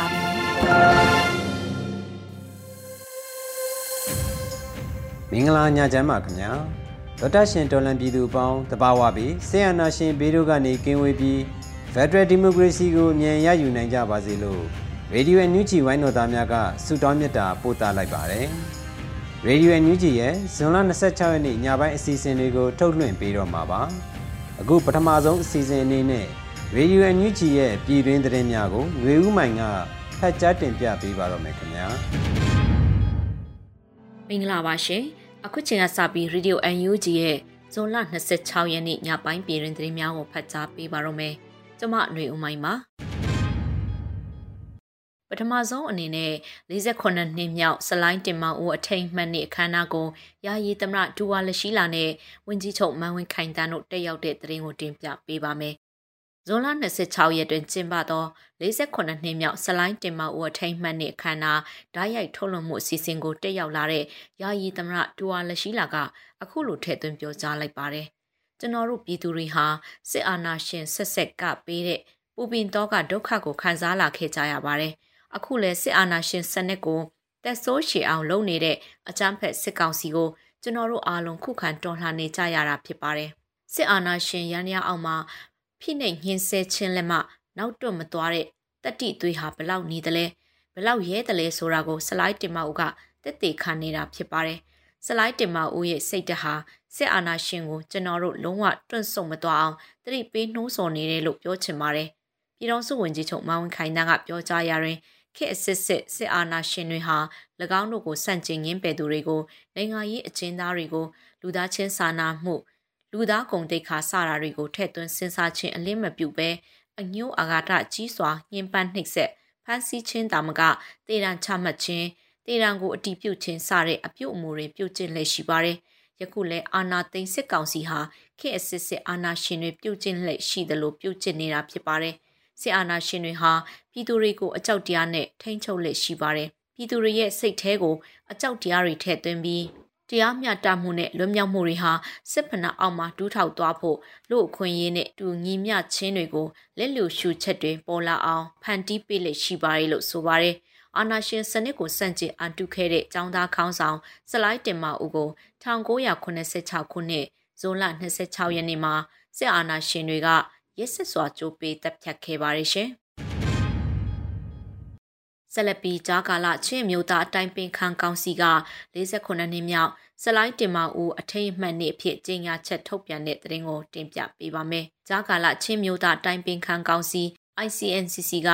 ါပြီ မင်္ဂလာညချမ်းပါခင်ဗျာဒေါက်တာရှင်တော်လန်ပြည်သူအပေါင်းတဘာဝပြီးဆေးရနာရှင်ဘေးတို့ကနေကင်းဝေးပြီး Federal Democracy ကိုအမြန်ရယူနိုင်ကြပါစေလို့ Radio NUG ဝိုင်းတော်သားများကဆုတောင်းမေတ္တာပို့သလိုက်ပါတယ် Radio NUG ရဲ့ဇွန်လ26ရက်နေ့ညပိုင်းအစီအစဉ်တွေကိုထုတ်လွှင့်ပေးတော့မှာပါအခုပထမဆုံးအစီအစဉ်အနေနဲ့ Radio NUG ရဲ့ပြည်တွင်းသတင်းများကိုຫນွေဦးမိုင်က ဖတ်ကြားတင်ပြပေးပါတော့မယ်ခင်ဗျာမင်္ဂလာပါရှင်အခုချိန်ကစပြီး Radio UNG ရဲ့ဇွန်လ26ရက်နေ့ညပိုင်းပြည်တွင်သတင်းများကိုဖတ်ကြားပေးပါတော့မယ်ကျွန်မຫນွေဦးမိုင်ပါပထမဆုံးအနေနဲ့48နှစ်မြောက်စလိုင်းတင်မောင်ဦးအထိန်မှတ်နှစ်အခမ်းအနားကိုယာယီသမရဒူဝါလရှိလာနဲ့ဝင်းကြီးချုပ်မန်ဝင်းခိုင်တန်းတို့တက်ရောက်တဲ့သတင်းကိုတင်ပြပေးပါမယ် ဇွန်လ26ရက်တွင်ကျင်းပသော48နှစ်မြောက်ဆလိုင်းတင်မဦးအထိမ်းမှတ်နှင့်အခမ်းအနားဓာတ်ရိုက်ထုတ်လွှင့်မှုအစီအစဉ်ကိုတက်ရောက်လာတဲ့ယာယီသမရတူဝါလရှိလာကအခုလိုထည့်သွင်းပြောကြားလိုက်ပါတယ်။ကျွန်တော်တို့ပြည်သူတွေဟာစစ်အာဏာရှင်ဆက်ဆက်ကပေးတဲ့ပူပင်တော့ကဒုက္ခကိုခံစားလာခဲ့ကြရပါတယ်။အခုလည်းစစ်အာဏာရှင်စနစ်ကိုတက်ဆိုးရှည်အောင်လုပ်နေတဲ့အကြမ်းဖက်စစ်ကောင်စီကိုကျွန်တော်တို့အားလုံးခုခံတော်လှန်နေကြရတာဖြစ်ပါတယ်။စစ်အာဏာရှင်ရန်ရအောင်မှာ ဖိနှိပ်ညှင်းဆဲခြင်းလက်မှနောက်တွန့်မသွားတဲ့တတိသွေးဟာဘလောက်နေသလဲဘလောက်ရဲတယ်လဲဆိုတာကိုစလိုက်တင်မဦးကတက်တေခံနေတာဖြစ်ပါတယ်စလိုက်တင်မဦးရဲ့စိတ်တဟာစစ်အာဏာရှင်ကိုကျွန်တော်တို့လုံးဝတွန့်ဆုတ်မသွားအောင်တတိပေးနှိုးဆော်နေတယ်လို့ပြောချင်ပါတယ်ပြည်တော်စုဝင်ကြီးချုပ်မောင်ခိုင်တန်းကပြောကြားရာတွင်ခေတ်အစစ်စစ်စစ်အာဏာရှင်တွေဟာ၎င်းတို့ကိုစန့်ကျင်ရင်းပယ်သူတွေကိုနိုင်ငံရေးအကျဉ်းသားတွေကိုလူသားချင်းစာနာမှု လူသားကုန်တိတ်ခါစတာတွေကိုထည့်သွင်းစဉ်းစားခြင်းအလင်းမပြုဘဲအညိုးအာဃာတကြီးစွာညှဉ်းပန်းနှိပ်စက်ဖမ်းဆီးခြင်းတာမကတေရန်ချမှတ်ခြင်းတေရန်ကိုအတီးပြုတ်ခြင်းစတဲ့အပြုတ်အမူတွေပြုတ်ကျင့်လက်ရှိပါတယ်ယခုလဲအာနာသိန်းစစ်ကောင်စီဟာခေတ်အစစ်စစ်အာနာရှင်တွေပြုတ်ကျင့်လက်ရှိသလိုပြုတ်ကျင့်နေတာဖြစ်ပါတယ်စစ်အာဏာရှင်တွေဟာပြည်သူတွေကိုအကြောက်တရားနဲ့ထိန်းချုပ်လက်ရှိပါတယ်ပြည်သူတွေရဲ့စိတ်ထဲကိုအကြောက်တရားတွေထည့်သွင်းပြီး တရားမျှတမှုနဲ့လွတ်မြောက်မှုတွေဟာစစ်ဖနာအောက်မှာဒူးထောက်သွားဖို့လူအခွင့်အရေးနဲ့တူညီမျှချင်းတွေကိုလက်လူရှုချက်တွေပေါ်လာအောင်ဖန်တီးပေးလက်ရှိပါတယ်လို့ဆိုပါတယ်။အာနာရှင်စနစ်ကိုစန့်ကျင်အန်တုခဲ့တဲ့ចောင်းသားခေါင်းဆောင်စလိုက်တင်မဦးကို1986ခုနှစ်ဇွန်လ26ရက်နေ့မှာစစ်အာဏာရှင်တွေကရက်စစ်စွာကြိုးပေးတပ်ဖြတ်ခဲ့ပါတယ်ရှင်။ ဆက်လက်ပြီးကြားကာလချင်းမျိုးသားအတိုင်းပင်ခံကောင်စီက48နှစ်မြောက်စလိုက်တင်မဦးအထိတ်အမှတ်နေ့အဖြစ်ကြေညာချက်ထုတ်ပြန်တဲ့သတင်းကိုတင်ပြပေးပါမယ်။ကြားကာလချင်းမျိုးသားအတိုင်းပင်ခံကောင်စီ ICNCC က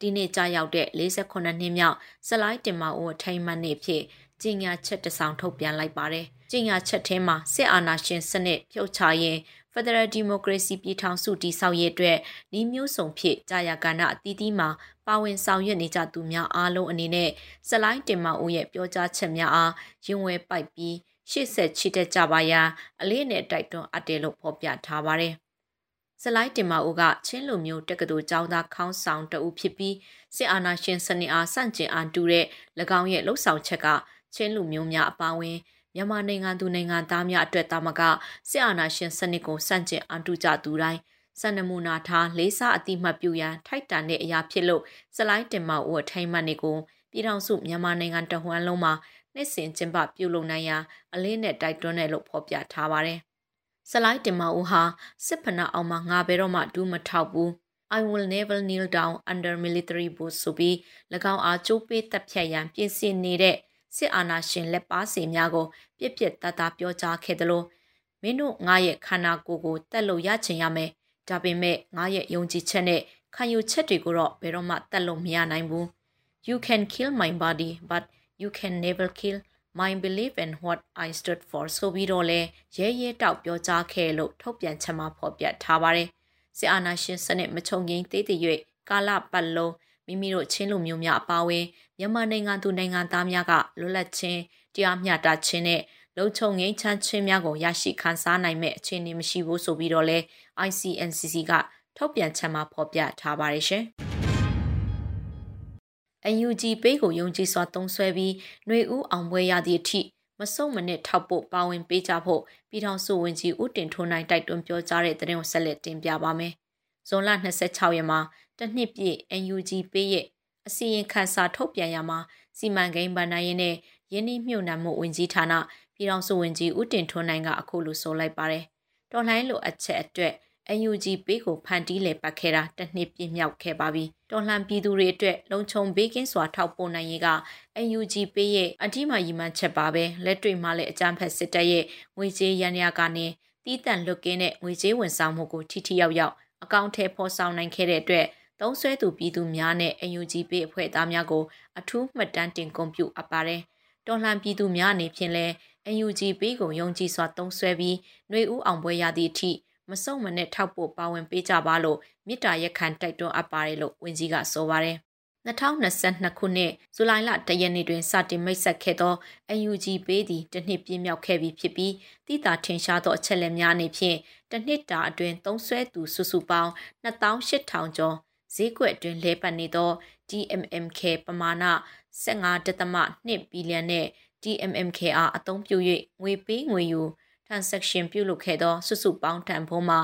ဒီနေ့ကြားရောက်တဲ့48နှစ်မြောက်စလိုက်တင်မဦးအထိတ်အမှတ်နေ့ဖြစ်ကြေညာချက်တစောင်ထုတ်ပြန်လိုက်ပါတယ်။ကြေညာချက်ထဲမှာစစ်အာဏာရှင်စနစ်ဖြုတ်ချရင် Federal Democracy ပြည်ထောင်စုတည်ဆောက်ရေးအတွက်ဤမျိုးစုံဖြစ်ကြာရကဏ္ဍအသီးသီးမှာပါဝင်ဆောင်ရွက်နေကြသူများအားလုံးအနေနဲ့စလိုင်းတင်မဦးရဲ့ပြောကြားချက်များအားရင်ဝဲပိုက်ပြီးရှေ့ဆက်ချစ်တဲ့ကြပါရန်အလေးနဲ့တိုက်တွန်းအပ်တယ်လို့ဖော်ပြထားပါတယ်။စလိုင်းတင်မဦးကချင်းလူမျိုးတက္ကသိုလ်ကျောင်းသားခေါင်းဆောင်တဦးဖြစ်ပြီးစစ်အာဏာရှင်စနစ်အားဆန့်ကျင်အားတူတဲ့၎င်းရဲ့လှုပ်ဆောင်ချက်ကချင်းလူမျိုးများအပါအဝင် မြန်မာနိုင်ငံသူနိုင်ငံသားများအတွက်တာမကစစ်အာဏာရှင်စနစ်ကိုစန့်ကျင်အန်တုကြသူတိုင်းစံနမူနာထားလေးစားအတိမတ်ပြုရန်ထိုက်တန်တဲ့အရာဖြစ်လို့စလိုင်းတင်မဦးအထိမ်းမှတ်နေကိုပြည်ထောင်စုမြန်မာနိုင်ငံတဝန်းလုံးမှာနှစ်စဉ်ကျင်းပပြုလုပ်နိုင်ရာအလင်းနဲ့တိုက်တွန်းတယ်လို့ဖော်ပြထားပါတယ်။စလိုင်းတင်မဦးဟာစစ်ဖနာအောင်မှာငါဘယ်တော့မှဒူးမထောက်ဘူး I will never kneel down under military bush ဆိုပြီး၎င်းအားကြိုးပေးတပ်ဖြတ်ရန်ပြင်ဆင်နေတဲ့ စစ်အာဏာရှင်လက်ပါစီများကိုပြစ်ပြစ်တသားပြောကြားခဲ့သလိုမင်းတို့ငါရဲ့ခန္ဓာကိုယ်ကိုတက်လို့ရချင်ရမယ်ဒါပေမဲ့ငါရဲ့ယုံကြည်ချက်နဲ့ခံယူချက်တွေကိုတော့ဘယ်တော့မှတက်လို့မရနိုင်ဘူး You can kill my body but you can never kill my belief and what I stood for ဆိုပြီးတော့လဲရဲရဲတောက်ပြောကြားခဲ့လို့ထုတ်ပြန်ချက်မှာဖော်ပြထားပါတယ်စစ်အာဏာရှင်စနစ်မချုံငိမ့်သေးသေး၍ကာလပတ်လုံး မိမိတို့ချင်းလူမျိုးများအပါအဝင်မြန်မာနိုင်ငံသူနိုင်ငံသားများကလွတ်လပ်ခြင်းတရားမျှတခြင်းနဲ့လုံခြုံငြိမ်းချမ်းခြင်းများကိုရရှိခံစားနိုင်မဲ့အခြေအနေမရှိဘူးဆိုပြီးတော့လဲ ICNCC ကထုတ်ပြန်ချက်မှာဖော်ပြထားပါတယ်ရှင်။ UNG ပေးကိုယုံကြည်စွာတုံးဆွဲပြီးຫນွေဦးအောင်ပွဲရသည့်အထိမစုံမနစ်ထောက်ဖို့ပါဝင်ပေးကြဖို့ပြည်ထောင်စုဝန်ကြီးဦးတင်ထွန်းနိုင်တိုက်တွန်းပြောကြားတဲ့သတင်းကိုဆက်လက်တင်ပြပါမယ်။ဇွန်လ26ရက်မှာ တနှစ်ပြည့် UNG ပေးရဲ့အစီရင်ခံစာထုတ်ပြန်ရမှာစီမံကိန်းဗဏ္ဍာရေးနဲ့ယင်းနှမြုပ်နှံမှုဝန်ကြီးဌာနပြည်ထောင်စုဝန်ကြီးဦးတင်ထွန်းနိုင်ကအခုလိုဆိုလိုက်ပါတယ်။တော်လှန်လိုအပ်ချက်အတွက် UNG ပေးကိုဖန်တီးလည်ပတ်ခဲ့တာတစ်နှစ်ပြည့်မြောက်ခဲ့ပါပြီ။တော်လှန်ပြည်သူတွေအတွက်လုံခြုံဘေးကင်းစွာထောက်ပို့နိုင်ရေးက UNG ပေးရဲ့အတိမယီမှန်ချက်ပါပဲလက်တွေ့မှာလည်းအကြမ်းဖက်စစ်တပ်ရဲ့ငွေကြေးရန်ရကနေတီးတန့်လွတ်ကင်းတဲ့ငွေကြေးဝန်ဆောင်မှုကိုထိထိရောက်ရောက်အကောင့်ထဲဖော်ဆောင်နိုင်ခဲ့တဲ့အတွက် သုံးဆွဲသူပြည်သူများနဲ့ UNG ပေးအဖွဲ့သားများကိုအထူးမှတ်တမ်းတင်ကွန်ပျူအပ်ပါတယ်။တော်လှန်ပြည်သူများအနေဖြင့်လည်း UNG ပေးကိုယုံကြည်စွာသုံးဆွဲပြီးຫນွေဦးအောင်ပွဲရသည့်အထိမစုံမနဲ့ထောက်ပို့ပါဝင်ပေးကြပါလို့မြစ်တာရက်ခံတိုက်တွန်းအပ်ပါတယ်လို့ဝန်ကြီးကဆိုပါတယ်2022ခုနှစ်ဇူလိုင်လတရက်နေ့တွင်စတင်မိတ်ဆက်ခဲ့သော UNG ပေးသည့်တစ်နှစ်ပြည့်မြောက်ခဲ့ပြီဖြစ်ပြီးတိတာထင်ရှားသောအချက်လက်များအနေဖြင့်တစ်နှစ်တာအတွင်းသုံးဆွဲသူစုစုပေါင်း28,000ကျော် ဈေးကွက်အတွင်းလဲပတ်နေသော DMMK ပမာဏ15.2ဘီလီယံနဲ့ DMMKR အသုံးပြု၍ငွေပေးငွေယူ transaction ပြုလုပ်ခဲ့သောစုစုပေါင်းတန်ဖိုးမှာ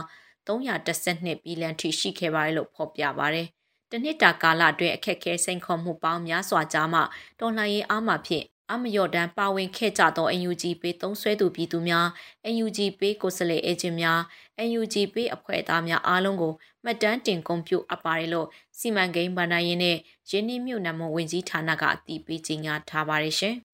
312ဘီလီယံထိရှိခဲ့ပါတယ်လို့ဖော်ပြပါတယ်။တနှစ်တာကာလအတွင်းအခက်အခဲစိန်ခေါ်မှုပေါင်းများစွာကြားမှတော်လှန်ရေးအားမှာဖြင့်အမယော်ဒန်ပါဝင်ခဲ့ကြသော UNG ပေးသုံးဆွဲသူပြည်သူများ UNG ပေးကိုယ်စားလှယ်အေဂျင့်များ UNG ပေးအဖွဲ့သားများအားလုံးကိုမှတ်တမ်းတင်ကွန်ပျူအပ်ပါတယ်လို့စီမံကိန်းဗဏ္ဍာရေးနဲ့ရင်းနှီးမြှုပ်နှံမှုဝန်ကြီးဌာနကအတည်ပြုကြေညာထားပါတယ်ရှင်။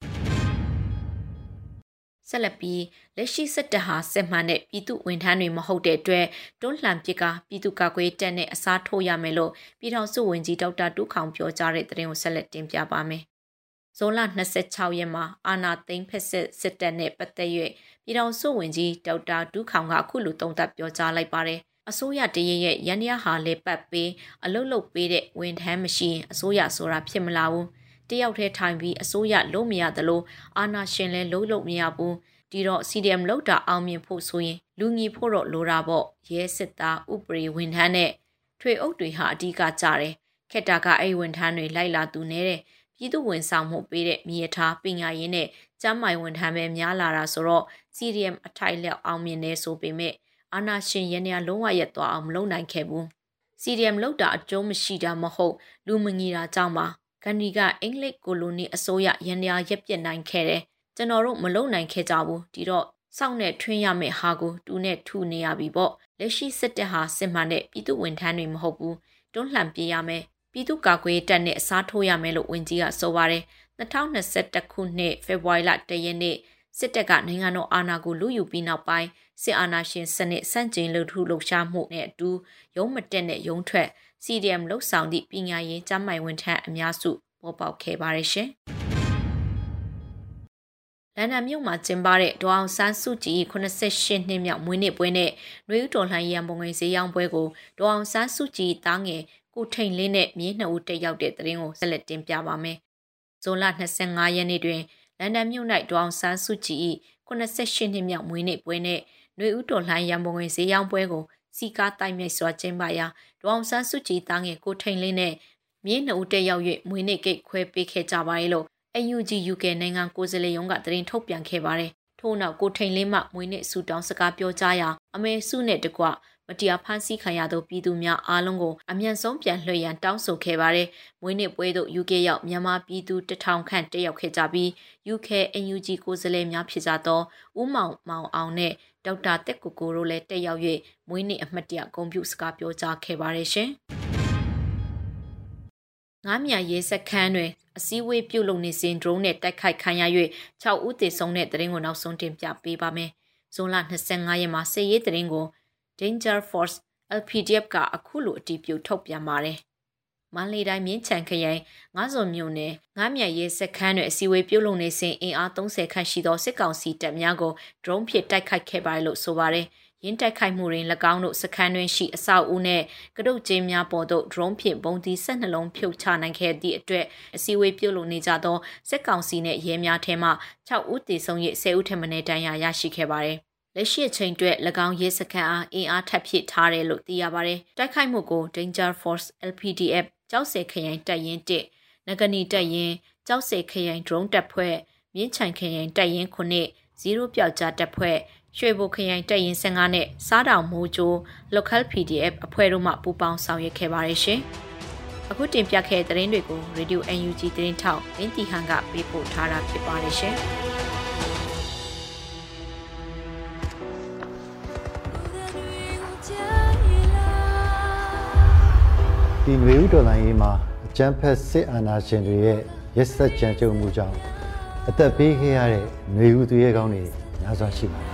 ဆက်လက်ပြီးလက်ရှိစစ်တပ်ဟာစစ်မှန်တဲ့ပြည်သူဝန်ထမ်းတွေမဟုတ်တဲ့အတွက်တွန်းလှန်ပစ်ကပြည်သူ့ကာကွယ်တပ်နဲ့အစားထိုးရမယ်လို့ပြည်ထောင်စုဝန်ကြီးဒေါက်တာတူးခေါင်ပြောကြားတဲ့သတင်းကိုဆက်လက်တင်ပြပါမယ်။ ဇွန်လ26ရက်မှာအာနာသိန်းဖက်စစ်စစ်တပ်နဲ့ပတ်သက်၍ပြည်ထောင်စုဝန်ကြီးဒေါက်တာတူးခေါင်ကအခုလိုတုံ့တက်ပြောကြားလိုက်ပါတယ်။အစိုးရတရရဲ့ရန်ရဟာလေပတ်ပေးအလုတ်လုတ်ပေးတဲ့ဝန်ထမ်းမရှိရင်အစိုးရဆိုတာဖြစ်မလာဘူး။တယောက်တည်းထိုင်ပြီးအစိုးရလုံးမရသလိုအာဏာရှင်လည်းလုံးလုံးမရဘူးဒီတော့ CDM လောက်တာအောင်မြင်ဖို့ဆိုရင်လူငီဖို့တော့လိုတာပေါ့ရဲစစ်သားဥပဒေဝန်ထမ်းနဲ့ထွေအုပ်တွေဟာအဓိကကြတယ်ခက်တာကအဲ့ဝန်ထမ်းတွေလိုက်လာသူနေတဲ့ ပြည်သူဝန်ဆောင်မှုပေးတဲ့မြေထားပညာရေးနဲ့ကျမ်းမာဝန်ထမ်းပဲများလာတာဆိုတော့ CDM အထိုက်လျောက်အောင်မြင်နေဆိုပေမဲ့အာနာရှင်ရန်ရလုံးဝရက်သွားအောင်မလုပ်နိုင်ခဲ့ဘူး CDM လောက်တာအကျုံးမရှိတာမဟုတ်လူမငီတာကြောင့်ပါကန်ဒီကအင်္ဂလိပ်ကိုလိုနီအစိုးရရန်ရာရက်ပြစ်နိုင်ခဲ့တယ်ကျွန်တော်တို့မလုံနိုင်ခဲ့ကြဘူးဒီတော့စောင့်နဲ့ထွင်းရမယ့်ဟာကိုတူနဲ့ထူနေရပြီပေါ့လက်ရှိစစ်တပ်ဟာစစ်မှန်တဲ့ပြည်သူဝန်ထမ်းတွေမဟုတ်ဘူးတွန်းလှန်ပြေးရမယ် ပြည်သူ့ကာကွယ်တပ်နဲ့အစားထိုးရမယ်လို့ဝန်ကြီးကဆိုပါတယ်2021ခုနှစ်ဖေဖော်ဝါရီလ1ရက်နေ့စစ်တပ်ကနိုင်ငံတော်အာဏာကိုလူယူပြီးနောက်ပိုင်းစစ်အာဏာရှင်စနစ်စန့်ကျင်လူထုလှုပ်ရှားမှုနဲ့အတူရုံးမတက်နဲ့ရုံးထွက် CDM လှုပ်ဆောင်သည့်ပညာရေးကျမ်းမိုင်ဝန်ထမ်းအများစုပေါ်ပေါက်ခဲ့ပါတယ်ရှင်။လန်ဒန်မြို့မှာကျင်းပတဲ့ဒေါအောင်ဆန်းစုကြည်88နှစ်မြောက်မွေးနေ့ပွဲနဲ့နှွေဦးတော်လှန်ရေးရန်ပုံငွေဈေးရောင်းပွဲကိုဒေါအောင်ဆန်းစုကြည်တားငယ် ကိုထိန်လင်းနဲ့မြေးနှစ်ဦးတက်ရောက်တဲ့သတင်းကိုဆက်လက်တင်ပြပါမယ်။ဇွန်လ25ရက်နေ့တွင်လန်ဒန်မြို့၌ဒေါအောင်ဆန်းစုကြည်၏88နှစ်မြောက်မွေးနေ့ပွဲနဲ့နှွေဦးတော်လှန်ရန်ပုံငွေဈေးရောင်းပွဲကိုစီကားတိုက်မြိုက်စွာကျင်းပရာဒေါအောင်ဆန်းစုကြည်တားငယ်ကိုထိန်လင်းနဲ့မြေးနှစ်ဦးတက်ရောက်၍မွေးနေ့ကိတ်ခွဲပေးခဲ့ကြပါရဲ့လို့ AUG UK နိုင်ငံကိုယ်စားလှယ်ရုံးကသတင်းထုတ်ပြန်ခဲ့ပါတယ်။ထို့နောက်ကိုထိန်လင်းမှမွေးနေ့ဆူတောင်းစကားပြောကြားရာအမေစုနဲ့တကွမ တရားဖမ်းဆီးခံရသောပြည်သူများအားလုံးကိုအမြန်ဆုံးပြန်လွှဲရန်တောင်းဆိုခဲ့ပါတယ်။မွေးနေ့ပွဲသို့ UK ရောက်မြန်မာပြည်သူတထောင်ခန့်တက်ရောက်ခဲ့ကြပြီး UK AUG ကိုယ်စားလှယ်များဖြစ်ကြသောဦးမောင်မောင်အောင်နဲ့ဒေါက်တာတက်ကိုကိုတို့လည်းတက်ရောက်၍မွေးနေ့အမှတ်တရဂုဏ်ပြုစကားပြောကြားခဲ့ပါတယ်ရှင်။ငားမြရဲစခန်းတွင်အစည်းအဝေးပြုလုပ်နေစဉ် drone နဲ့တိုက်ခိုက်ခံရ၍6ဦးသေဆုံးတဲ့တရင်ကိုနောက်ဆုံးတင်ပြပေးပါမယ်။ဇွန်လ25ရက်မှာစစ်ရေးတရင်ကို Danger Force LPDF ကအခုလိုအတည်ပြုထုတ်ပြန်ပါတယ်။မန္တလေးတိုင်းမြင်းချံခရိုင်ငါးစုံမြို့နယ်ငားမြရဲစခန်းတွင်အစည်းအဝေးပြုလုပ်နေစဉ်အင်အား30ခန့်ရှိသောစစ်ကောင်စီတပ်များကို drone ဖြင့်တိုက်ခိုက်ခဲ့ပါတယ်လို့ဆိုပါတယ်။ရင်းတိုက်ခိုက်မှုတွင်၎င်းတို့စခန်းတွင်ရှိအဆောက်အဦနှင့်ကတုတ်ကျင်းများပေါ်သို့ drone ဖြင့်ပုံသီး၁၂လုံးဖြုတ်ချနိုင်ခဲ့သည့်အတွက်အစည်းအဝေးပြုလုပ်နေကြသောစစ်ကောင်စီနှင့်ရဲများထဲမှ6ဦးသေဆုံး၍10ဦးထက်မနည်းဒဏ်ရာရရှိခဲ့ပါသည် လက်ရှိအချိန်အတွက်၎င်းရဲစခန်းအားအင်အားထပ်ဖြည့်ထားတယ်လို့သိရပါတယ်။တိုက်ခိုက်မှုကို Danger Force LPDF ကြောက်စဲခရိုင်တပ်ရင်း1နဂနီတပ်ရင်းကြောက်စဲခရိုင် drone တပ်ဖွဲ့မြင်းချန်ခရိုင်တပ်ရင်း9 0ပြောက်ကြားတပ်ဖွဲ့ရွှေဘိုခရိုင်တပ်ရင်15နဲ့စားတောင်မိုးချို local PDF အဖွဲ့တို့မှပူးပေါင်းဆောင်ရွက်ခဲ့ပါတယ်ရှင်။အခုတင်ပြခဲ့တဲ့သတင်းတွေကို Radio UNG သတင်းထောက်အင်းတီဟန်ကပေးပို့ထားတာဖြစ်ပါတယ်ရှင်။ ဒီနွေဦးတော်လိုင်းရေးမှာအကျန်းဖက်စစ်အာဏာရှင်တွေရဲ့ရက်စက်ကြမ်းကြုတ်မှုကြောင့်အသက်ပေးခဲ့ရတဲ့နွေဦးသူရဲကောင်းတွေများစွာရှိပါတယ်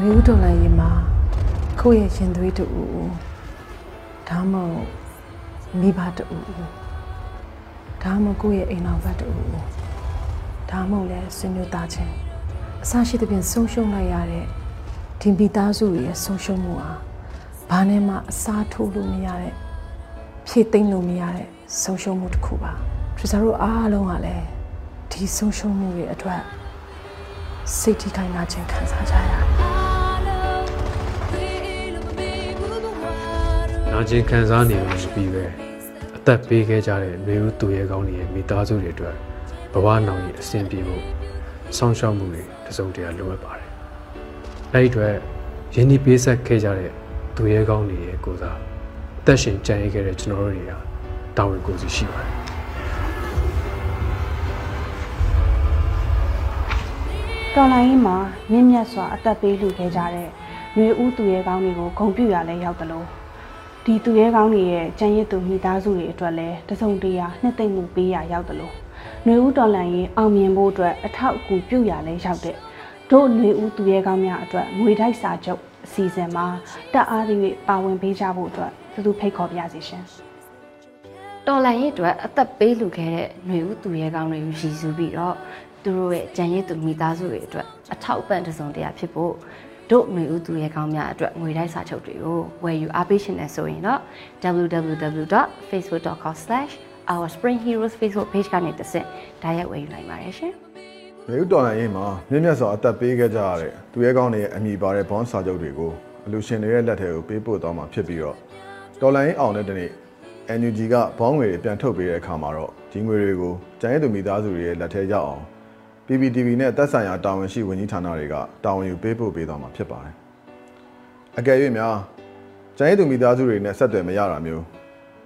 နွေဦးတော်လိုင်းရင်မှာကိုယ့်ရဲ့ရှင်သွေးတူဦးဒါမှမဟုတ်မိဘတူဦးဒါမှမဟုတ်ကိုယ့်ရဲ့အိမ်တော်ဘက်တူဦး ဒါမှမဟုတ်လဲဆွေမျိုးသားချင်းအစရှိတဲ့ပြင်ဆုံးရှုံးလိုက်ရတဲ့ဒီမိသားစုရဲ့ဆုံးရှုံးမှုဟာဘာနဲ့မှအစားထိုးလို့မရတဲ့ဖြည့်သိမ့်လို့မရတဲ့ဆုံးရှုံးမှုတစ်ခုပါထရီဆာတို့အားလုံးကလည်းဒီဆုံးရှုံးမှုတွေအတွက်စိတ်ထိခိုက်နာခြင်းခံစားကြရတယ်နာကျင်ခံစားနေလို့ရှိပြီးပဲအသက်ပေးခဲ့ကြတဲ့မျိုးဦးသူရဲကောင်းတွေရဲ့မိသားစုတွေအတွက် ဘဝနောင်ရဲ့အဆင်ပြေဖို့ဆောင်းရှောက်မှုတွေတစုံတရာလိုအပ်ပါတယ်။အဲဒီအတွက်ရင်းနှီးပေးဆက်ခဲ့ကြတဲ့သူရဲကောင်းတွေရဲ့ကိုစားအသက်ရှင်ကြံ့ရခဲ့တဲ့ကျွန်တော်တို့တွေကတာဝန်ကိုယ်စီရှိပါတယ်။တော်လိုင်းမှာမြင့်မြတ်စွာအသက်ပေးလူခဲ့ကြတဲ့ຫນွေဦးသူရဲကောင်းတွေကိုဂုံပြူရလဲရောက်တယ်လို့ဒီသူရဲကောင်းတွေရဲ့ကြံရစ်သူမိသားစုတွေအတွက်လည်းတစုံတရာနှစ်သိမ့်မှုပေးရရောက်တယ်လို့ နှွေဦးတော်လှန်ရေးအောင်မြင်ဖို့အတွက်အထောက်အကူပြုရလဲရောက်တဲ့တို့နှွေဦးသူရဲကောင်းများအတွက်ငွေတိုက်စာချုပ်အစီအစဉ်မှာတက်အားသည့်ပါဝင်ပေးကြဖို့အတွက်သူတို့ဖိတ်ခေါ်ပြစီရှင်တော်လှန်ရေးအတွက်အသက်ပေးလူခဲ့တဲ့နှွေဦးသူရဲကောင်းတွေကိုရည်စူးပြီးတော့သူတို့ရဲ့ကြံရည်သူမိသားစုတွေအတွက်အထောက်အပံ့တစုံတရာဖြစ်ဖို့တို့ຫນွေဦးသူရဲကောင်းများအတွက်ငွေတိုက်စာချုပ်တွေကိုဝယ်ယူအားပေးရှင်နေဆိုရင်တော့ www.facebook.com/ www.facebook.com/ourspringheroes Facebook page ကနေတဆင့်ဒါရိုက်ဝယ်ယူနိုင်ပါတယ်ရှင်။မြို့တော်လိုင်းရေးမှာမြင့်မြတ်စွာအသက်ပေးခဲ့ကြရတဲ့သူရဲကောင်းတွေရဲ့အမိပါတဲ့ဘွန်စာချုပ်တွေကိုအလူရှင်တွေရဲ့လက်ထဲကိုပေးပို့သွားမှာဖြစ်ပြီးတော့တော်လိုင်းအောင်တဲ့တနေ့ NUG ကဘောင်းငွေတွေပြန်ထုတ်ပေးတဲ့အခါမှာတော့ဒီငွေတွေကိုကျန်ရည်သူမိသားစုတွေရဲ့လက်ထဲရောက်အောင် PPTV နဲ့သက်ဆိုင်ရာတာဝန်ရှိဝန်ကြီးဌာနတွေကတာဝန်ယူပေးပို့ပေးသွားမှာဖြစ်ပါတယ်။အကယ်၍များကျန်ရည်သူမိသားစုတွေနဲ့ဆက်သွယ်မရတာမျိုး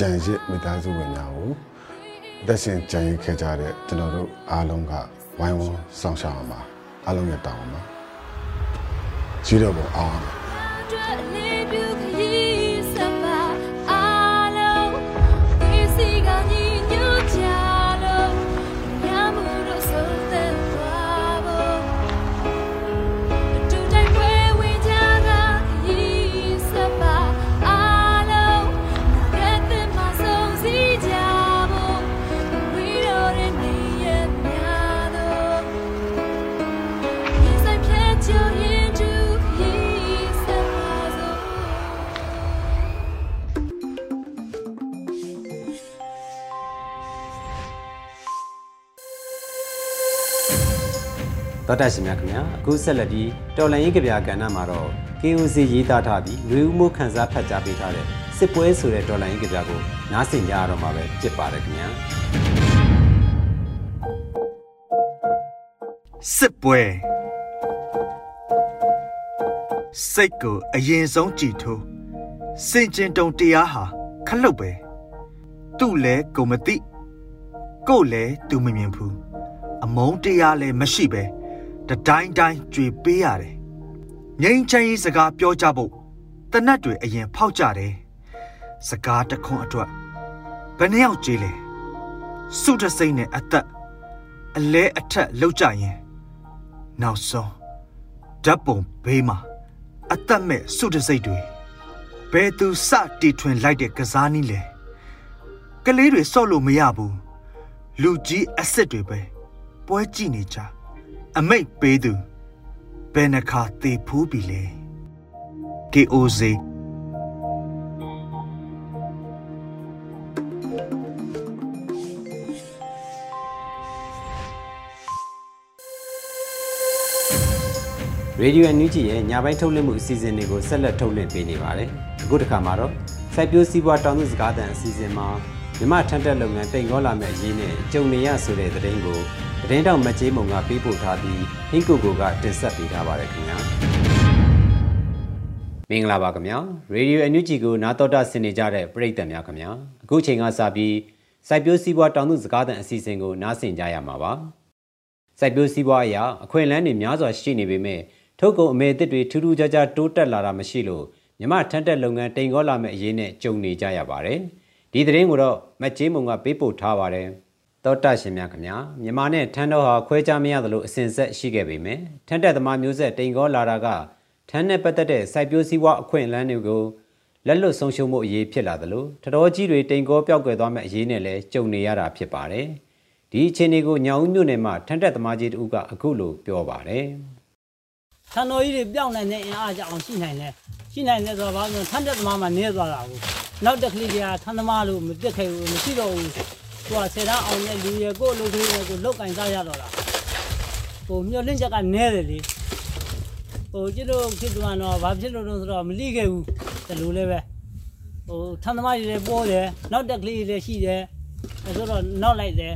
ကြံရစ်မိသားစုဝင်များကိုသက်ရှင်ကြံရစ်ခဲ့ကြတဲ့ကျွန်တော်တို့အားလုံးကဝိုင်းဝန်းဆောင်ရှောက်အောင်ပါအားလုံးရဲ့တောင်းပါကြီးတော့ပေါ်အောင် တော်တရှင်များခင်ဗျာအခုဆက်လက်ပြီးတော်လန်ရေးကြပြကဏ္ဍမှာတော့ KOC ရေးသားထားပြီးလူဦးမှုခန်းစားဖတ်ကြားပေးထားတဲ့စစ်ပွဲဆိုတဲ့တော်လန်ရေးကြပြကိုနားဆင်ကြရတော့မှာပဲဖြစ်ပါတယ်ခင်ဗျာစစ်ပွဲစိတ်ကိုအရင်ဆုံးကြည်ထိုးစင်ကျင်တုံတရားဟာခလုတ်ပဲသူ့လဲကိုမသိကို့လဲသူမမြင်ဘူးအမုန်းတရားလဲမရှိပဲ တတိုင်းတိုင်းကြွေပေးရတယ်ငိမ့်ချမ်းရေးစကားပြောကြဖို့တနတ်တွေအရင်ဖောက်ကြတယ်စကားတခွန်းအတွက်ဘယ်နှယောက်ကြေးလဲစုတစိမ့်နဲ့အသက်အလဲအထက်လောက်ကြရင်နောက်ဆုံးဓာတ်ပုံဘေးမှာအသက်မဲ့စုတစိတ်တွေဘယ်သူစတီထွင်လိုက်တဲ့ကစားနည်းလဲကလေးတွေစော့လို့မရဘူးလူကြီးအစ်စ်တွေပဲပွဲကြည့်နေကြ အမိတ်ပေးသူဘယ်နှခါသေဖူးပြီလဲ KOZ ရေဒီယိုအန်ယူဂျီရဲ့ညပိုင်းထုတ်လွှင့်မှုအစီအစဉ်တွေကိုဆက်လက်ထုတ်လွှင့်ပေးနေပါတယ်။အခုတစ်ခါမှာတော့စိုက်ပျိုးစီးပွားတောင်သူစကားသံအစီအစဉ်မှာ မြမထန်တက်လုပ်ငန်းတိမ်ကောလာမဲ့အရေးနဲ့ကြုံနေရဆိုတဲ့သတင်းကိုသတင်းတောင်မကြေးမုံကပေးပို့ထားပြီးဟင်းကိုကိုကတင်ဆက်ပေးထားပါတယ်ခင်ဗျာ။မင်္ဂလာပါခင်ဗျာ။ရေဒီယိုအန်ယူဂျီကိုနားတော်တာဆင်နေကြတဲ့ပရိသတ်များခင်ဗျာ။အခုချိန်ကစပြီးစိုက်ပျိုးစီးပွားတောင်သူစကားသံအစီအစဉ်ကိုနားဆင်ကြရမှာပါ။စိုက်ပျိုးစီးပွားအရာအခွင့်အလမ်းတွေများစွာရှိနေပေမဲ့ထုတ်ကုန်အမေအသစ်တွေထူးထူးခြားခြားတိုးတက်လာတာမရှိလို့မြမထန်တက်လုပ်ငန်းတိမ်ကောလာမဲ့အရေးနဲ့ကြုံနေကြရပါတယ်။ ဒီသတင်းကိုတော့မတ်ကျေးမုံကပေးပို့ထားပါတယ်။သောတရှင်များခင်ဗျာမြန်မာနဲ့ထန်တော့ဟာခွဲခြားမရသလိုအစဉ်ဆက်ရှိခဲ့ပေမယ့်ထန်တက်သမားမျိုးဆက်တိမ်ကောလာတာကထန်နဲ့ပတ်သက်တဲ့စိုက်ပျိုးစည်းဝါအခွင့်အလမ်းတွေကိုလက်လွတ်ဆုံးရှုံးမှုအရေးဖြစ်လာသလိုထတော်ကြီးတွေတိမ်ကောပြောက်ကွယ်သွားမဲ့အရေးနဲ့လည်းကြုံနေရတာဖြစ်ပါတယ်။ဒီအခြေအနေကိုညောင်ဦးမြို့နယ်မှာထန်တက်သမားကြီးတူကအခုလိုပြောပါတယ်။ ထန်တော်ကြီးတွေပြောင်းနိုင်တဲ့အင်အားကြအောင်ရှိနိုင်တယ်ရှိနိုင်တယ်ဆိုတော့ဘာလို့ထန်တက်သမားမှနေသွားတာကိုနောက်တက်ကလေးတွေကထန်သမားလို့မပြတ်ခဲ့ဘူးမရှိတော့ဘူးသူကဆယ်တန်းအောင်တဲ့လူတွေကိုလူကလေးတွေကိုလောက်ကင်စားရတော့တာဟိုမျောလင့်ချက်ကနဲတယ်လေဟိုကျတို့ဖြစ်သွားတော့ဘာဖြစ်လို့လဲဆိုတော့မလိခဲ့ဘူးဒီလိုလေးပဲဟိုထန်သမားတွေလည်းပေါ်တယ်နောက်တက်ကလေးတွေလည်းရှိတယ်ဆိုတော့နောက်လိုက်တယ်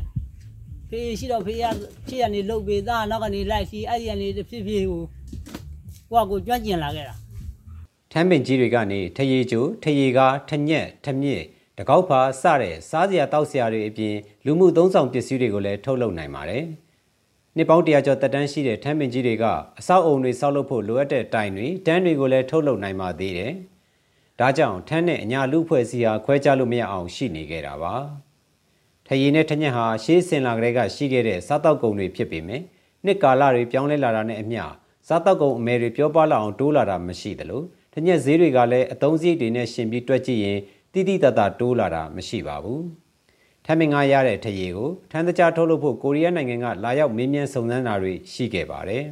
ဖေးရှိတော့ဖေးရဖြစ်ရနေလုတ်ပေးသားနောက်ကနေလိုက်စီအဲ့ဒီကနေဖြစ်ဖြစ်ဟို ကိုကကိုကြွန့်ကျင်လာခဲ့တာထမ်းပင်ကြီးတွေကနေထရေကျိုထရေကားထညက်ထမြင့်တကောက်ဖာစတဲ့စားစရာတောက်စရာတွေအပြင်လူမှုသုံးဆောင်ပစ္စည်းတွေကိုလည်းထုတ်လုပ်နိုင်ပါတယ်။နှစ်ပေါင်းတရာကျော်တက်တန်းရှိတဲ့ထမ်းပင်ကြီးတွေကအဆောက်အုံတွေဆောက်လုပ်ဖို့လိုအပ်တဲ့တိုင်တွေတန်းတွေကိုလည်းထုတ်လုပ်နိုင်ပါသေးတယ်။ဒါကြောင့်ထမ်းနဲ့အညာလူဖွဲ့စည်းဟာခွဲခြားလို့မရအောင်ရှိနေခဲ့တာပါ။ထရေနဲ့ထညက်ဟာရှေးစင်လာကလေးကရှိခဲ့တဲ့စားတောက်ကုန်တွေဖြစ်ပေမယ့်နှစ်ကာလတွေပြောင်းလဲလာတာနဲ့အမျှ စားတောက်ကုန်အမဲတွေပြောပလာအောင်တိုးလာတာမရှိသလိုတညက်ဈေးတွေကလည်းအတုံးစရိတ်တွေနဲ့ရှင်ပြီးတွက်ကြည့်ရင်တိတိတတ်တာတိုးလာတာမရှိပါဘူး။ထမ်းမင်ငါရတဲ့ထရေကိုထမ်းတကြားထုတ်လုပ်ဖို့ကိုရီးယားနိုင်ငံကလာရောက်မင်းမြန်စုံစမ်းတာတွေရှိခဲ့ပါတယ်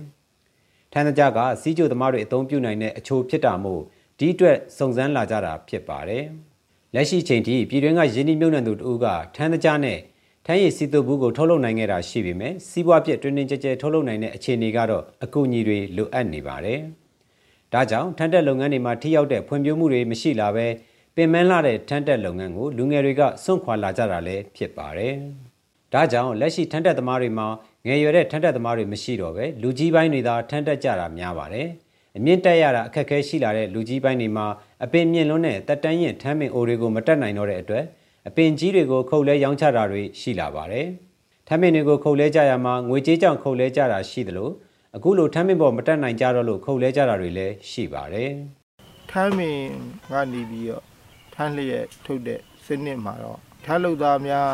။ထမ်းတကြားကစီးကျိုသမားတွေအသုံးပြုနိုင်တဲ့အချိုးဖြစ်တာမို့ဒီအတွက်စုံစမ်းလာကြတာဖြစ်ပါတယ်။လက်ရှိချိန်ထိပြည်တွင်းကယင်းနှိမ့်မြုံနှံသူတို့ကထမ်းတကြားနဲ့ ထမ်းရည်စီတုပ်ဘူးကိုထုတ်လုပ်နိုင်ခဲ့တာရှိပေမဲ့စီးပွားပြက်တွင်တွင်ကြဲကြဲထုတ်လုပ်နိုင်တဲ့အခြေအနေကတော့အကူအညီတွေလိုအပ်နေပါတယ်။ဒါကြောင့်ထန်းတက်လုပ်ငန်းတွေမှာထိရောက်တဲ့ဖွံ့ဖြိုးမှုတွေမရှိလာပဲပင်မလာတဲ့ထန်းတက်လုပ်ငန်းကိုလူငယ်တွေကစွန့်ခွာလာကြတာလည်းဖြစ်ပါတယ်။ဒါကြောင့်လက်ရှိထန်းတက်သမားတွေမှာငယ်ရွယ်တဲ့ထန်းတက်သမားတွေမရှိတော့ပဲလူကြီးပိုင်းတွေသာထန်းတက်ကြတာများပါတယ်။အမြင့်တက်ရတာအခက်အခဲရှိလာတဲ့လူကြီးပိုင်းတွေမှာအပင်မြင့်လွန်းတဲ့တက်တန်းရင်ထမ်းပင်အိုတွေကိုမတက်နိုင်တော့တဲ့အတွက် အပင်ကြီးတွေကိုခုတ်လဲရောင်းချတာတွေရှိလာပါတယ်။ထမ်းပင်တွေကိုခုတ်လဲကြရမှာငွေကြေးကြောင့်ခုတ်လဲကြတာရှိသလိုအခုလိုထမ်းပင်ပေါ်မတက်နိုင်ကြတော့လို့ခုတ်လဲကြတာတွေလည်းရှိပါတယ်။ထမ်းပင်ကနေပြီးတော့ထမ်းလျက်ထုတ်တဲ့စနစ်မှာတော့ထမ်းလုသားများ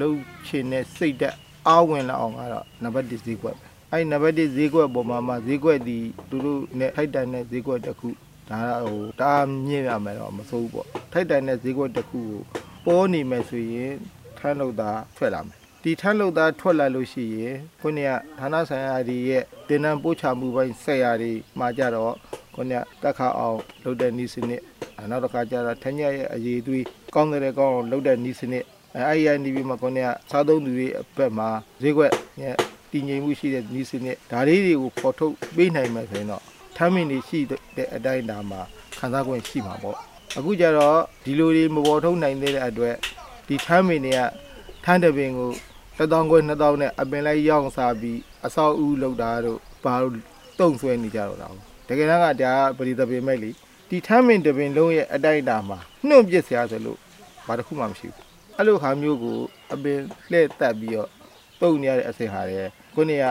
လှုပ်ချင်တဲ့စိတ်သက်အားဝင်လာအောင်ကတော့နံပါတ်1ဈေးကွက်ပဲ။အဲ့နံပါတ်1ဈေးကွက်ပေါ်မှာမှဈေးကွက်ဒီသူတို့နဲ့ထိုက်တန်တဲ့ဈေးကွက်တစ်ခုဒါဟိုတားမြင့်ရမယ်တော့မစိုးဘူးပေါ့ထိုက်တန်တဲ့ဈေးကွက်တစ်ခုကို ပေါ်နေမယ်ဆိုရင်ထမ်းလုသားထွက်လာမယ်ဒီထမ်းလုသားထွက်လာလို့ရှိရင်ခုနကဌာနဆိုင်ရာတွေရဲ့တင်နံပို့ချမှုပိုင်းဆက်ရာတွေမှာကြတော့ခုနကတက်ခါအောင်လုပ်တဲ့နည်းစနစ်နောက်တစ်ခါကျတော့ထညက်ရဲ့အရေးသွေးကောင်းတဲ့ကောင်းအောင်လုပ်တဲ့နည်းစနစ်အဲအဲ့ရနေပြီးမှခုနကစားသုံးသူတွေအဘက်မှာဈေးကွက်ရဲ့တည်ငြိမ်မှုရှိတဲ့ဤစနစ်ဒါလေးတွေကိုပေါ်ထုတ်ပေးနိုင်မှဆိုရင်တော့ထမ်းမင်းတွေရှိတဲ့အတိုင်းအတာမှာခံစား권ရှိမှာပေါ့ အခုကျတော့ဒီလိုတွေမပေါ်ထုတ်နိုင်တဲ့အတွက်ဒီထမ်းမင်းတွေကထမ်းတပင်ကိုတစ်တောင်းခွဲနှစ်တောင်းနဲ့အပင်လိုက်ရောင်းစားပြီးအဆောက်အဦလောက်တာတို့ဘာလို့တုံဆွဲနေကြတော့တာတကယ်တော့ကဒါပရိသပင်မဲ့လေဒီထမ်းမင်တပင်လုံးရဲ့အတိုက်အတာမှာနှုတ်ပစ်စရာဆိုလို့ဘာတစ်ခုမှမရှိဘူးအဲ့လိုဟာမျိုးကိုအပင်လှည့်တက်ပြီးတော့တုံနေရတဲ့အစင်ဟာရဲ့ခုနေ့က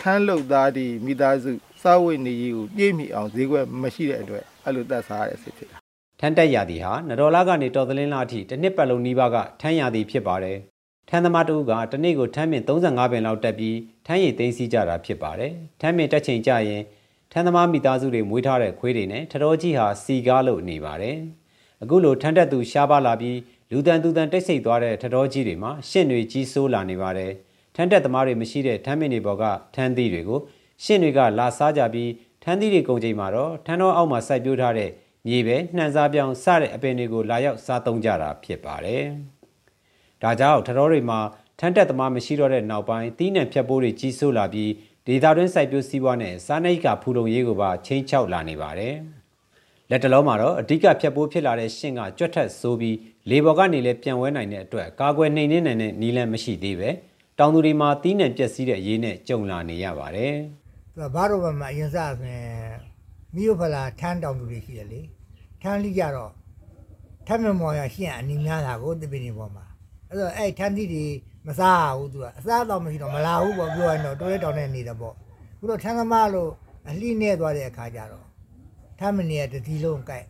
ထမ်းလုတ်သားဒီမိသားစုစားဝတ်နေရေးကိုပြည့်မီအောင်ဈေးကွက်မရှိတဲ့အတွက်အဲ့လိုတက်စားရတဲ့အစင်ဖြစ်တာ ထန်းတက်ရသည်ဟာနတော်လာကနေတော်သလင်းလာအထိတစ်နှစ်ပတ်လုံးနီးပါးကထန်းရသည်ဖြစ်ပါတယ်ထန်းသမားတို့ကတနေ့ကိုထန်းမင်35ပင်လောက်တက်ပြီးထန်းရည်သိမ်းစီးကြတာဖြစ်ပါတယ်ထန်းမင်တက်ချိန်ကြရင်ထန်းသမားမိသားစုတွေမွေးထားတဲ့ခွေးတွေနဲ့ထတော်ကြီးဟာစီကားလို့နေပါတယ်အခုလိုထန်းတက်သူရှားပါလာပြီးလူတန်သူတန်တိတ်ဆိတ်သွားတဲ့ထတော်ကြီးတွေမှာရှင့်တွေကြီးဆိုးလာနေပါတယ်ထန်းတက်သမားတွေမရှိတဲ့ထန်းမင်တွေပေါ်ကထန်းသီးတွေကိုရှင့်တွေကလာစားကြပြီးထန်းသီးတွေကုန်ချိန်မှာတော့ထန်းတော်အောက်မှာစိုက်ပျိုးထားတဲ့ မြေပဲနှံစားပြောင်းစတဲ့အပင်တွေကိုလာရောက်စားသုံးကြတာဖြစ်ပါတယ်။ဒါကြောင့်ထတော်တွေမှာထန်းတက်သမားမရှိတော့တဲ့နောက်ပိုင်းတီးနှံဖြတ်ပိုးတွေကြီးစိုးလာပြီးဒေသတွင်းစိုက်ပျိုးစည်းဝါးနဲ့စားနပ်ရိက္ခာဖူလုံရေးကိုပါချိန်ချောက်လာနေပါတယ်။လက်တလုံးမှာတော့အဓိကဖြတ်ပိုးဖြစ်လာတဲ့ရှင့်ကကြွက်ထက်ဆိုးပြီးလေပေါ်ကနေလည်းပြန်ဝဲနိုင်တဲ့အတွက်ကာကွယ်နှိမ်နှင်းနိုင်တဲ့နီလန်မရှိသေးပဲတောင်သူတွေမှာတီးနှံပျက်စီးတဲ့အရေးနဲ့ကြုံလာနေရပါတယ်။သူကဘာလို့မှအရင်စားဆိုရင်မိယိုဖလာထန်းတောင်သူတွေရှိတယ်လေ။ ထမ်းလိကြတော့ထမ်းမမော်ရရှင့်အနီးများတာကိုတပင်းနေပေါ်မှာအဲ့တော့အဲ့ထမ်းသီးတွေမစားဘူးသူကအစားတော့မရှိတော့မလာဘူးပေါ့ပြောရင်တော့တိုးရဲတောင်နဲ့နေတယ်ပေါ့ခုတော့ထမ်းသမားလို့အလှိနဲ့သွားတဲ့အခါကျတော့ထမ်းမနေရတတိလုံးကြိုက်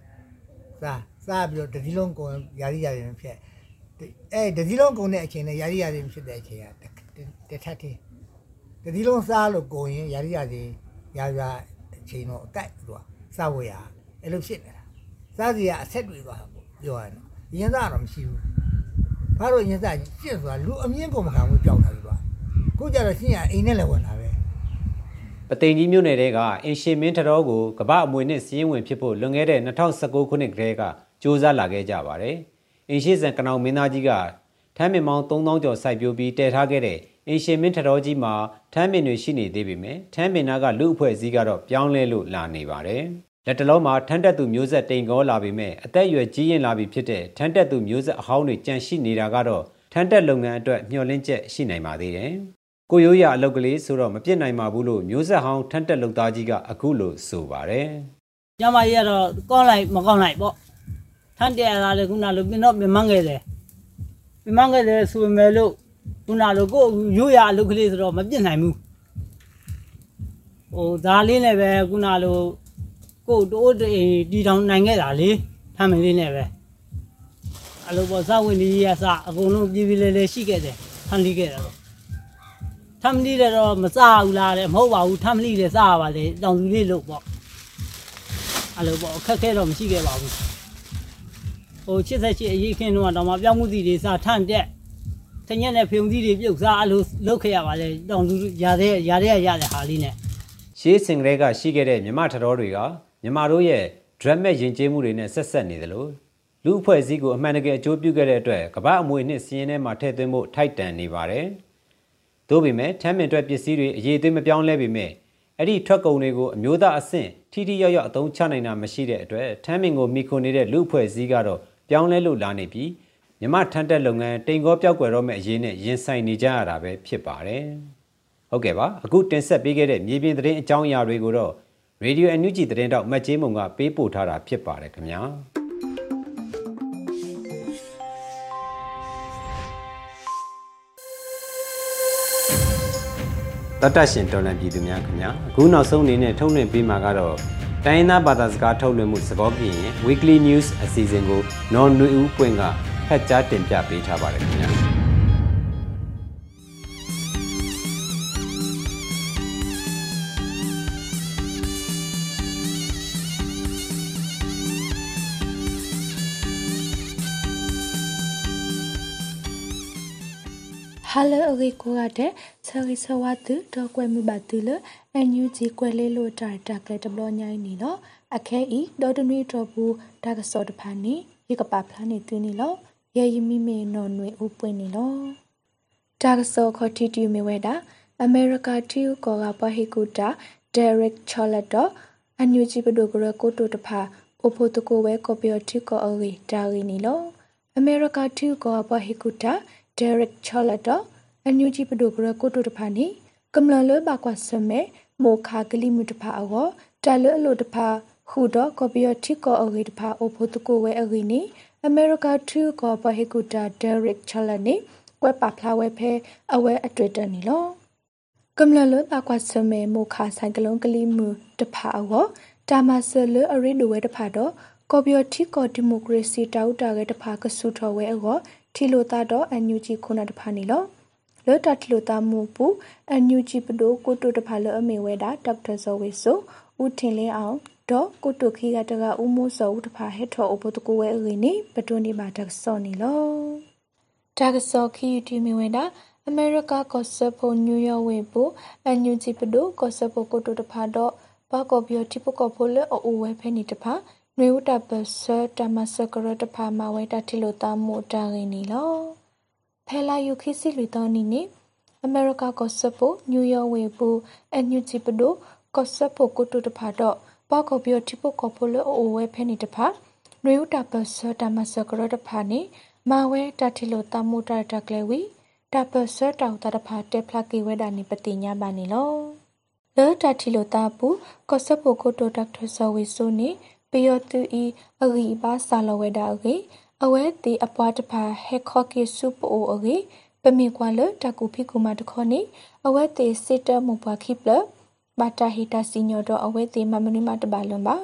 စားစားပြီးတော့တတိလုံးကုန်ယာရီယာရီဖြစ်အဲ့တတိလုံးကုန်တဲ့အချိန်နဲ့ယာရီယာရီဖြစ်တဲ့အချိန်ကတထက်တည်းတတိလုံးစားလို့ကုန်ရင်ယာရီယာရီယာယာအချိန်တော့အကြိုက်သူကစားဝရအဲ့လိုဖြစ်နေတာ စားစီကအဆက်တွေသွားပေါ့ပြောရရင်ရင်းသားတော့မရှိဘူးဘာလို့ရင်းသားရှင်းဆိုတာလူအမြင့်ကုန်မခံဘူးကြောက်တာလို့ခုကြတော့ရှင်းရအိမ်နဲ့လည်းဝင်လာပဲပသိမ်ကြီးမြို့နယ်တဲကအင်ရှင်မင်းတတော်ကိုကပအမွေနဲ့စီးရင်ဝင်ဖြစ်ဖို့လွန်ခဲ့တဲ့2019ခုနှစ်ကတည်းကစ조사လာခဲ့ကြပါတယ်။အင်ရှိစံကနောင်မင်းသားကြီးကထမ်းမင်မောင်း3000ကျော်စိုက်ပျိုးပြီးတည်ထားခဲ့တဲ့အင်ရှင်မင်းတတော်ကြီးမှာထမ်းမင်တွေရှိနေသေးပေမဲ့ထမ်းမင်နာကလူအဖွဲ့အစည်းကတော့ပြောင်းလဲလို့လာနေပါတယ်။ လက်တလုံးမှာထန်းတက်သူမျိုးဆက်တိမ်ကောလာပေမဲ့အသက်အရွယ်ကြီးရင်လာပြီဖြစ်တဲ့ထန်းတက်သူမျိုးဆက်အဟောင်းတွေကြန့်ရှိနေတာကတော့ထန်းတက်လုပ်ငန်းအတွက်မျှော်လင့်ချက်ရှိနိုင်ပါသေးတယ်။ကိုရိုးရအလုပ်ကလေးဆိုတော့မပြစ်နိုင်ပါဘူးလို့မျိုးဆက်ဟောင်းထန်းတက်လုပ်သားကြီးကအခုလိုဆိုပါတယ်။ညမကြီးကတော့ကောင်းလိုက်မကောင်းလိုက်ပေါ့။ထန်းတက်ရတာလေခုနလိုပြင်းတော့ပြမန်းခဲ့တယ်။ပြမန်းခဲ့တယ်ဆိုပေမဲ့လို့ခုနလိုကိုရိုးရအလုပ်ကလေးဆိုတော့မပြစ်နိုင်ဘူး။ဟိုဒါလေးနဲ့ပဲခုနလို ကိုတိုးတီတောင်နိုင်ခဲ့တာလေဖမ်းမလေးနဲ့ပဲအလိုပေါ်ဇဝင်းကြီးရစအကုန်လုံးပြည်ပြည်လေးလေးရှိခဲ့တယ်ဖမ်းလိခဲ့တာတော့ထမ်းလိလည်းတော့မစားဘူးလားတဲ့မဟုတ်ပါဘူးထမ်းလိလည်းစားရပါလေတောင်သူလေးလို့ပေါ့အလိုပေါ်အခက်ခဲတော့မရှိခဲ့ပါဘူးဟို88အရေးခင်းတော့တော့မပြောင်းမှုစီတွေစားထန့်တက်တညက်နဲ့ဖုံစီတွေပြုတ်စားအလိုလုပ်ခဲ့ရပါလေတောင်သူရတဲ့ရတဲ့ရတဲ့ဟာလေးနဲ့ရှေးစင်ကလေးကရှိခဲ့တဲ့မြမထတော်တွေက မြန်မာတို့ရဲ့ dramatic ယဉ်ကျေးမှုတွေနဲ့ဆက်ဆက်နေသလိုလူအဖွဲ့အစည်းကိုအမှန်တကယ်အကျိုးပြုခဲ့တဲ့အတွက်ကမ္ဘာအမွေနှစ်စီးရင်ထဲမှာထည့်သွင်းဖို့ထိုက်တန်နေပါတယ်။သို့ပေမဲ့ထမ်းမင်အတွက်ပစ္စည်းတွေအရေးသွင်းမပြောင်းလဲပေမဲ့အဲ့ဒီထွက်ကုန်တွေကိုအမျိုးသားအဆင့်ထိထိရောက်ရောက်အသုံးချနိုင်တာမရှိတဲ့အတွက်ထမ်းမင်ကိုမိခိုနေတဲ့လူအဖွဲ့အစည်းကတော့ပြောင်းလဲလို့လာနေပြီးမြမထန်းတက်လုပ်ငန်းတိမ်ကောပြောက်ွယ်တော့မဲ့အရေးနဲ့ရင်ဆိုင်နေကြရတာပဲဖြစ်ပါတယ်။ဟုတ်ကဲ့ပါအခုတင်ဆက်ပေးခဲ့တဲ့မြေပြင်သတင်းအကြောင်းအရာတွေကိုတော့ ရေဒီယိုအန်ယူဂျီသတင်းတောက်မတ်ချင်းမုံကပေးပို့ထားတာဖြစ်ပါတယ်ခင်ဗျာတတ်တရှင်တော်လန်ပြည်သူများခင်ဗျာအခုနောက်ဆုံးအနေနဲ့ထုတ်လွှင့်ပေးမှာကတော့တိုင်းသားဘာသာစကားထုတ်လွှင့်မှုစကောပြင်ရဲ့ Weekly News အစီအစဉ်ကိုနော်နွေဦးပွင့်ကဖတ်ကြားတင်ပြပေးထားပါတယ်ခင်ဗျာ ဟာလအရီကိုရတဲ့ဆရီဆဝတ်တော့ကွယ်မှုပါတူလအန်ယူဂျီကွယ်လေးလို့တာတာကလေးတဘလညိုင်းနီလောအခဲဤဒေါ်တနွေတော်ဘူးဒါကစောတဖာနီရေကပါဖလာနေတင်းနီလောရဲယမီမေနော်နွေဥပွင့်နီလောဒါကစောခတီတီမေဝဲတာအမေရိကတီယူကောကပဟီကူတာဒယ်ရက်ချော်လက်တော့အန်ယူဂျီပဒိုဂရကိုတိုတဖာအိုဖိုတကိုဝဲကော်ပီယတီကောအရီဒါရီနီလောအမေရိကတီယူကောပဟီကူတာ ဒယ်ရက်ချော်လက်တော့အန်ယူဂျီပဒိုဂရကိုတိုတဖာနီကမ္လလဘကွာစမဲမိုခါကလီမူတဖာအောတာလအလိုတဖာဟူတော့ကော်ပီယတီကောအရီတဖာအိုဖိုတကိုဝဲအရီနီအမေရိကတူကောပဟေကူတာဒယ်ရက်ချလနီကွဲပါဖလာဝဲဖဲအဝဲအတွေ့တနီလောကမ္လလပါကွာစမဲမိုခါဆိုင်ကလုံးကလေးမူတဖာအောတာမဆလအရိဒဝဲတဖာတော့ကော်ပီယတီကောဒီမိုကရေစီတောက်တာကတဖာကဆူထော်ဝဲအော ထီလိုတာတော့အန်ယူဂျီခုနတဖာနီလောလော်တထီလိုတာမူပူအန်ယူဂျီပဒိုကိုတိုတဖာလောအမေဝဲတာဒေါက်တာဇော်ဝေဆိုဦးထင်လင်းအောင်ဒေါကုတုခိကတကဥမိုးစောဥတဖာဟက်ထောအဘတကိုဝဲအင်းနေပတွန်ဒီမာတက်စောနေလောတက်စောခီယူတီမီဝင်တာအမေရိကကော့ဆပ်ဖို့နယူးယောက်ဝင်ဖို့အန်ယူဂျီပဒိုကော့ဆပ်ဖို့ကိုတုတဖာတော့ဘာကောဘီယတိပကောဖို့လေအိုဝဲဖဲနေတဖာ နွေဦးတပဆတမစကရတဖာမဝဲတတိလိုတာမိုတာရင်းနေလောဖဲလာယူခိစီလူတော်နီနေအမေရိကကော့ဆပ်ဖို့နယူးယောက်ဝင်ဖို့အန်ယူဂျီပဒိုကော့ဆပ်ဖို့ကိုတုတဖာတော့ပေါကောပြီးတိပုကောပိုလအိုဝဲဖဲနေတဖာနွေဦးတာပစတာမစကရတဖာနေမဝဲတတိလိုတမှုတာတကလေဝီတာပစတောက်တာတဖာတေဖလာကီဝဲတာနေပတိညာပါနေလောလောတတိလိုတာပူကောစပုကိုတိုဒေါက်တာဆောဝီဆိုနေ ပယောတူဤအဂီပါဆာလဝဲတာအဂီအဝဲတီအပွားတဖာဟက်ခေါကီစုပိုအဂီပမေကွာလတကူဖိကူမတခေါနေအဝဲတီစစ်တမူပွားခိပလဘာတာဟီတာစီညိုတော့အဝဲသေးမမနီမတပါလွန်ပါ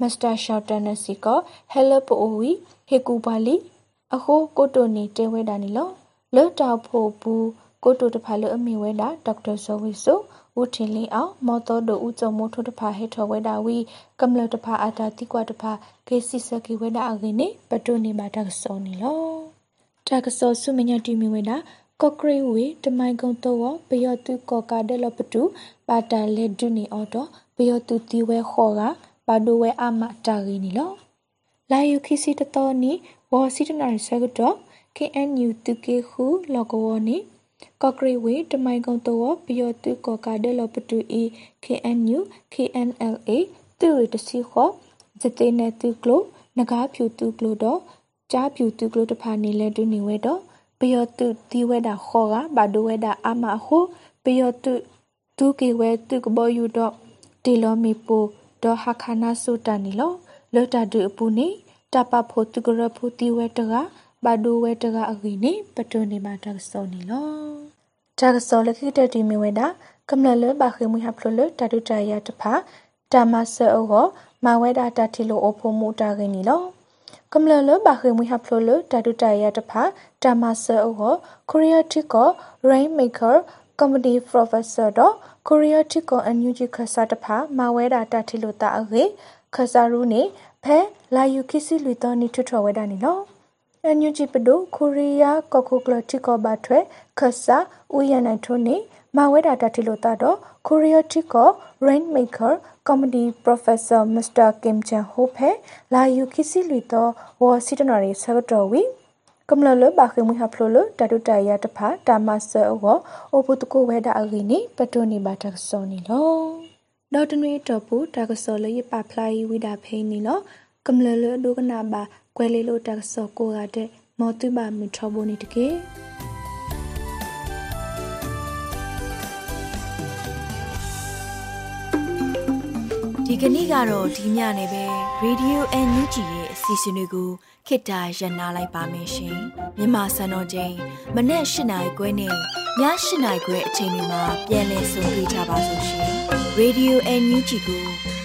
မစ္စတာရှော့တန်နစီကဟဲလပ်ပိုဝီဟေကူပါလီအခုကိုတိုနေတဲဝဲတာနီလောလော့တောက်ဖို့ဘူးကိုတိုတဖာလအမီဝဲတာဒေါက်တာဇောဝီဆို ဦးထင်လင်းအောင်မော်တော်တို့ဦးကြုံမိုးထိုးတဖာဟဲထော်ဝဲတာဝီကမ္လတဖာအာတာတိကွာတဖာကေစီစကီဝဲတာအကင်းနေပတုနေပါတက်စောနီလောတက်စောဆုမညာတီမီဝဲတာကော့ကရိဝေတမိုင်ကုံတော့ဘယောတုကောကာဒလပတူပါတာလက်ဒုနီအော်တော့ဘယောတုတီဝဲခေါ်ကပါဒိုဝဲအမတာဂီနီလောလာယုခိစီတတော်နီဝါစီတနာရဆကတော့ KNU တူကေခုလောကဝနီ ကော့ကရိဝေတမိုင်ကုံတော့ဘယောတုကောကာဒလပတူအီ KNU KNLA တူရတစီခေါ်ဇတေနေတူကလိုနဂါဖြူတူကလိုတော့ကြားဖြူတူကလိုတဖာနေလဲတူနေဝဲတော့ပယောတုဒီဝဲတာခေါ်ကဘာဒိုဝဲတာအမဟုပယောတုဒုကေဝဲတုကဘောယူတော့တီလောမီပူဒေါ်ဟာခနာဆုတနီလောလောတာဒုအပူနေတပဖို့တုကရဖူတီဝဲတက ဘာဒိုဝဲတကအဂီနေပတွနေမှာတက်စောနီလောတက်စောလခိတတီမီဝဲတာကမ္လလဘခေမူဟဖလလတတုတရတဖာတမဆောဟမဝဲတာတတီလိုအဖို့မူတာဂီနီလောကမ္လလဘခေမွေဟဖလိုလတတုတရတဖာတမဆာအောကိုရီးယားတစ်ကော rainmaker comedy professor တော့ကိုရီးယားတစ်ကောအန်ယူဂျီခဆာတဖာမဝဲတာတတိလိုတာအခေခဆာရူနေဖဲလာယူခိစီလူတော်နီထွထွဝဲတာနီလော အန်ယူဂျီပဒိုကိုရီးယားကော်ကိုကလတစ်ကောဘာထွဲခဆာဦးရနိုင်ထုံးနေမဝဲတာတတိလိုတာတော့ Korea Tiko Rainmaker Comedy Professor Mr. Kim Chan Ho phe la yu khisi lui to wo sitanari sagato wi ကမ္လလဘခေမွေဟဖလိုလတတုတရတဖာတာမဆောအောအပုတကိုဝဲတာအဂီနီပတိုနီဘာတက်စောနီလောဒေါ်တနွေတော့ပူတကစောလရပဖလိုက်ဝိဒါဖိနီလောကမ္လလဒုကနာဘာ ကွဲလေးလို့တက်စောကိုရတဲ့မောတုဘာမီထဘိုနီတကေဒီကနေ့ကတော့ဒီညနေပဲ Radio NUG ရဲ့အစီအစဉ်လေးကိုခေတ္တရနာလိုက်ပါမယ်ရှင်မြန်မာစံတော်ချိန်မနေ့၈နိုင်ခွဲနဲ့ည၈နိုင်ခွဲအချိန်တွေမှာပြောင်းလဲဆိုပြကြပါလို့ရှင် Radio NUG ကို